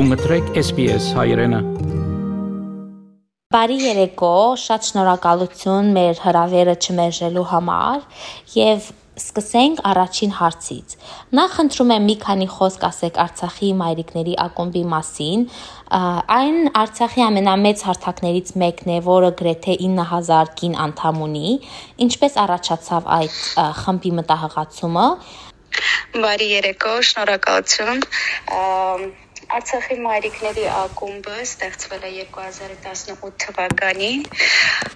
Դու մտրեք SPS հայրենը։ Բարի երեկո, շատ շնորհակալություն մեր հրավերը չմերժելու համար եւ սկսենք առաջին հարցից։ Նախ խնդրում եմ մի քանի խոսք ասեք Արցախի մայրիկների ակումբի մասին։ Այն Արցախի ամենամեծ հարթակներից մեկն է, որը գրեթե 9000 կին անդամ ունի։ Ինչպես առաջացավ այդ խմբի մտահղացումը Բարի երեկո, շնորհակալություն։ Արցախի մայրիկների ակումբը ստեղծվել է 2018 թվականին։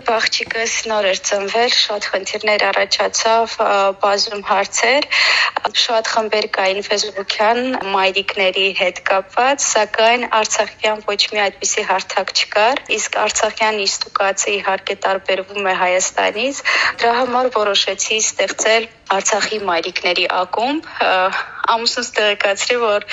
Բաղջիկս նոր էր ծնվել, շատ խնդիրներ առաջացավ, բազում հարցեր, շատ խմբեր կային Facebook-յան մայրիկների հետ կապված, սակայն Արցախյան ոչ մի այդպիսի հարթակ չկար, իսկ Արցախյան իստուկացը իհարկե տարբերվում է Հայաստանից։ Դրա համար որոշեցի ստեղծել Արցախի մայրիկների ակումբ ամուսնուս տեղեկացրի, որ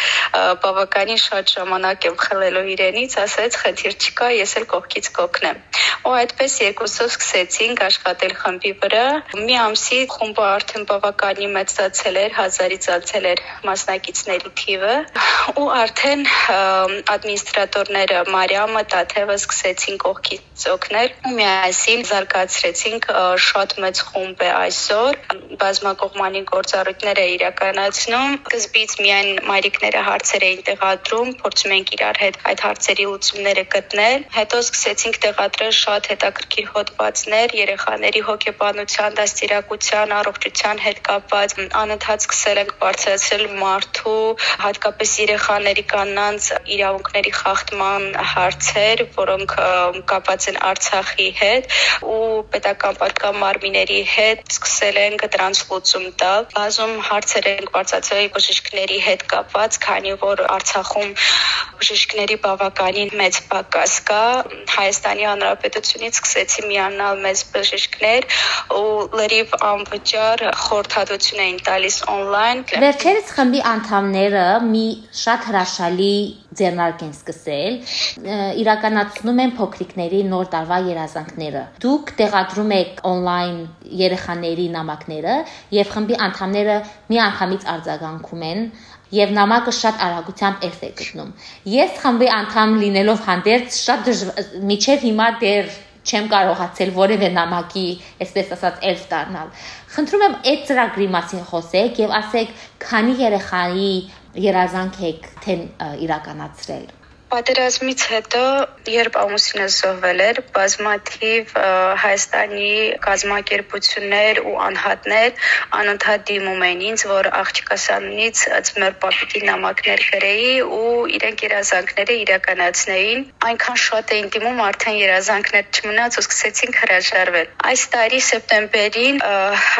բավականին շատ ժամանակ եմ խլելով իրենից, ասեց խնդիր չկա, ես էլ կողքից կօգնեմ։ Ու այդպես երկուսով սկսեցինք աշխատել խմբի վրա։ Մի ամսի խումբը արդեն բավականին մեծացել էր, հազարից ացել էր մասնակիցների թիվը, ու արդեն ադմինիստրատորները Մարիամը, Տաթևը սկսեցին կողքից օգնել ու միասին զարգացրեցինք շատ մեծ խումբ է այսօր բազմակողմանի գործառույթներ է իրականացնում Սկզբից միայն մայրիկները հարցեր էին տեղադրում, փորձում ենք իրար հետ այդ հարցերի լուծումները գտնել։ Հետո սկսեցինք տեղադրել շատ հետաքրքիր հոդվածներ երեխաների հոգեբանության, դաստիարակության, առողջության հետ կապված։ Անընդհատ սկսել ենք բարձրացնել մարդու, հատկապես երեխաների կանանց իրավունքների խախտման հարցեր, որոնք կապված են Արցախի հետ ու պետական պատկան մարմինների հետ սկսել ենք դրանց լուծում տալ։ Բազում հարցեր ենք բարձրացրել բժիշկների հետ կապված, քանի որ Արցախում բժիշկների բավականին մեծ պակաս կա։ Հայաստանի Հանրապետությունից սկսեցի միանալ մեծ բժիշկներ ու լրիվ անվճար խորհրդատվություն էին տալիս on-line։ Վերջերս խմբի անդամները մի շատ հրաշալի ձեռնարկ են սկսել, իրականացնում են փոքրիկների նոր տարվա երազանքները։ Դուք տեղադրում եք on-line երեխաների նամակները եւ խմբի անդամները մի անգամից արձագանքում են եւ նամակը շատ արագությամբ էլֆ է գտնում։ Ես խմբի անդամ լինելով հանդերձ շատ միջև հիմա դեռ չեմ կարողացել որևէ նամակի, այսպես ասած, էլֆ դառնալ։ Խնդրում եմ այդ ծրագրի մասին խոսեք եւ ասեք, քանի երեխայի երազանք եք թե իրականացրել։ Պատերազմից հետո, երբ ամուսինս զոհվել էր, բազմաթիվ Հայաստանի կազմակերպություններ ու անհատներ անընդհատ դիմում էին ինձ, որ աղջկասանից ծմեր պապիկի նամակներ գրեի ու իրենք երազանքները իրականացնեին։ Այնքան շատ էին դիմում, արդեն երազանքներ չմնաց ու սկսեցինք հրաժարվել։ Այս տարի սեպտեմբերին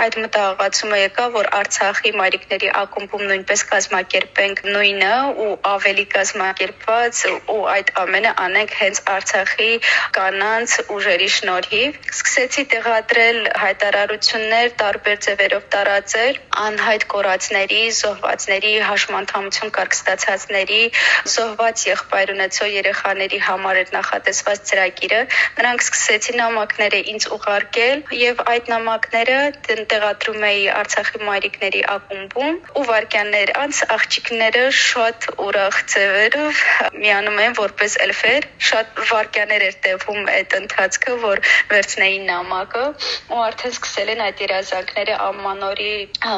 այդ մտահղացումը եկավ, որ Արցախի մայրիկների ակումբում նույնպես կազմակերպենք նույնը ու ավելի կազմակերպված ու այդ ամենը անենք հենց Արցախի կանանց ուժերի շնորհիվ։ Սկսեցի տեղադրել հայտարարություններ տարբեր ձևերով տարածել անհայտ կորածների, զոհվածների հաշմանդամություն կարգ ստացածների, զոհված եղբայր ունեցող երեխաների համար էր նախատեսված ծրագիրը։ Նրանք սկսեցին նամակները ինձ ուղարկել եւ այդ նամակները տեղադրում էի Արցախի մայրիկների ակումբում ու վարքյաններ անց աղջիկները շատ ուրախ ձևերով միանում անում են որպես էլֆեր։ Շատ վարքյաներ էր տևում այդ ընթացքը, որ վերցնեին նամակը ու արդեն սկսել են այդ երազանքները ամանորի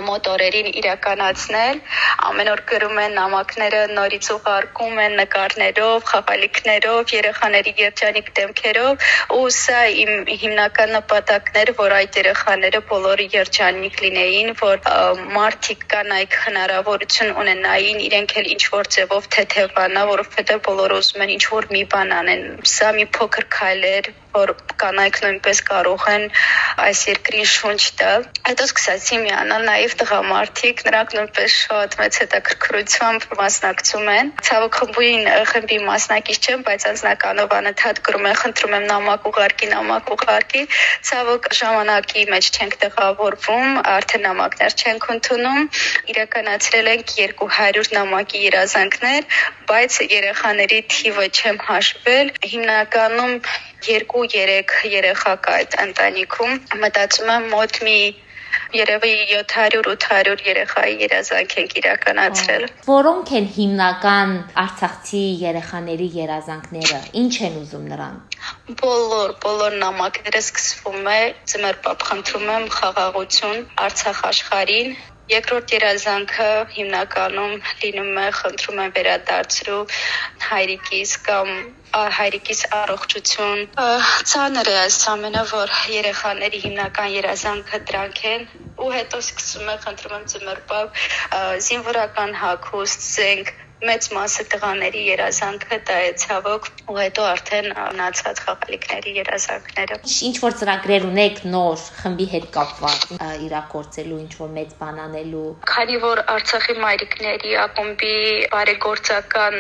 մոտորերին իրականացնել։ Ամեն օր գրում են նամակները, նորից ուղարկում են նկարներով, խաղալիքներով, երեխաների երջանիկ դեմքերով ու սա իմ հիմնական նպատակն էր, որ այդ երեխաները բոլորը երջանիկ լինեին, որ մարդիկ կանայք հնարավորություն ունենային իրենք էլ ինչ որ ձևով թեթևանա, որովհետեւ բոլոր բոլորը ուզում են ինչ որ մի բան անեն։ Սա մի փոքր քայլ էր, որ կանայք նույնպես կարող են այս երկրին շունչ տալ։ Հետո սկսեցի միանալ նաև տղամարդիկ, նրանք նույնպես շատ մեծ հետաքրքրությամբ մասնակցում են։ Ցավոք խմբին խմբի մասնակից չեմ, բայց անձնականով անընդհատ գրում են, խնդրում եմ նամակ ուղարկի, նամակ ուղարկի։ Ցավոք ժամանակի մեջ չենք տեղավորվում, արդեն նամակներ չենք ընդունում։ Իրականացրել ենք 200 նամակի երազանքներ, բայց երեխաների թիվը չեմ հաշվել։ Հիմնականում 2-3 երեխա կա այդ ընտանիքում։ Մտածում եմ մոտ մի երևի 700-800 երեխայի երազանք ենք իրականացրել։ Որոնք են հիմնական Արցախցի երեխաների երազանքները։ Ինչ են ուզում նրանք։ Բոլոր բոլոր նամակները սկսվում է ծմերպապ խնդրում եմ խաղաղություն Արցախ աշխարհին Երկրորդ երազանքը հիմնականում լինում է խնդրում եմ վերադարձրու հայրիկիս կամ հայրիկիս առողջություն ցաներ է այս ամենը որ երեխաների հիմնական երազանքը դրանք են ու հետո սկսում է խնդրում եմ ծմերպավ զինվորական հագուստ զենք մեծ մասը տղաների երազանքը դա է ցավոք ու հետո արդեն մնացած խաղալիքների երազանքները ինչ որ ծրագրեր ունեք նոր խմբի հետ կապված իրակորցելու ինչ որ մեծ բան անելու քանի որ Արցախի մայրիկների ակումբի բարեգործական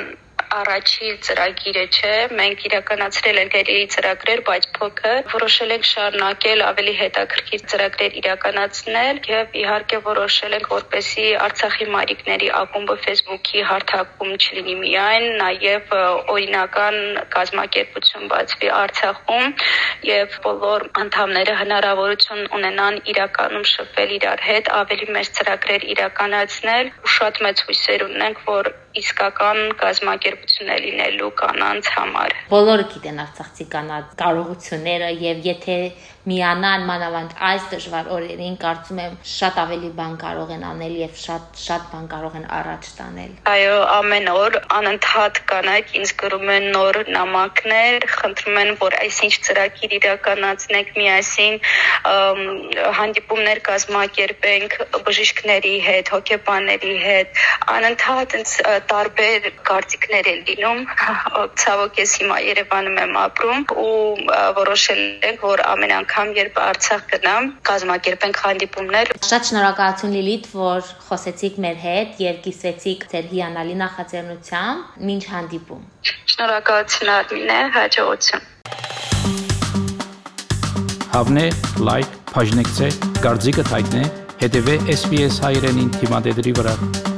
առաջի ծրագիրը չէ։ Մենք իրականացրել ենք էլի ծրագրեր, բայց փոքր որոշել ենք շարունակել ավելի հետաքրքիր ծրագրեր իրականացնել եւ իհարկե որոշել ենք որպեսի Արցախի մայրիկների ակումբը Facebook-ի հարթակում չլինի միայն, նաեւ օրինական կազմակերպություն բացվի Արցախում եւ բոլոր անդամները հնարավորություն ունենան իրականում շփվել իրար հետ, ավելի մեծ ծրագրեր իրականացնել շատ մեծ հույսեր ունենք, որ իսկական կազմակերպություն է լինելու կանանց համար։ Բոլորը գիտեն Արցախցի կանանց կարողությունները եւ եթե միանան մանավանդ այս դժվար օրերին կարծում եմ շատ ավելի բան կարող են անել եւ շատ շատ բան կարող են առաջ տանել։ Այո, ամեն օր անընդհատ կանայք ինձ գրում են նոր նամակներ, խնդրում են, որ այսինչ ծրագիր իրականացնենք միասին, հանդիպումներ կազմակերպենք բժիշկների հետ, հոգեբանների հետ, անընդհատ տարբեր կարծիքներ են լինում։ Ցավոք ես հիմա Երևանում եմ ապրում ու որոշել ենք, որ ամեն անգամ երբ Արցախ գնամ, կազմակերպենք հանդիպումներ։ Շատ շնորհակալություն Լիլիթ, որ խոսեցիք մեր հետ եւ կիսվեցիք ձեր հիանալի նախաձեռնությամբ։ Մինչ հանդիպում։ Շնորհակալություն Արմինե, հաջողություն։ Հավնե, լայք, բաժնեկցե, դարձիկը թայտնե, հետեւե SPS հայրենին թիմադեդի վրա։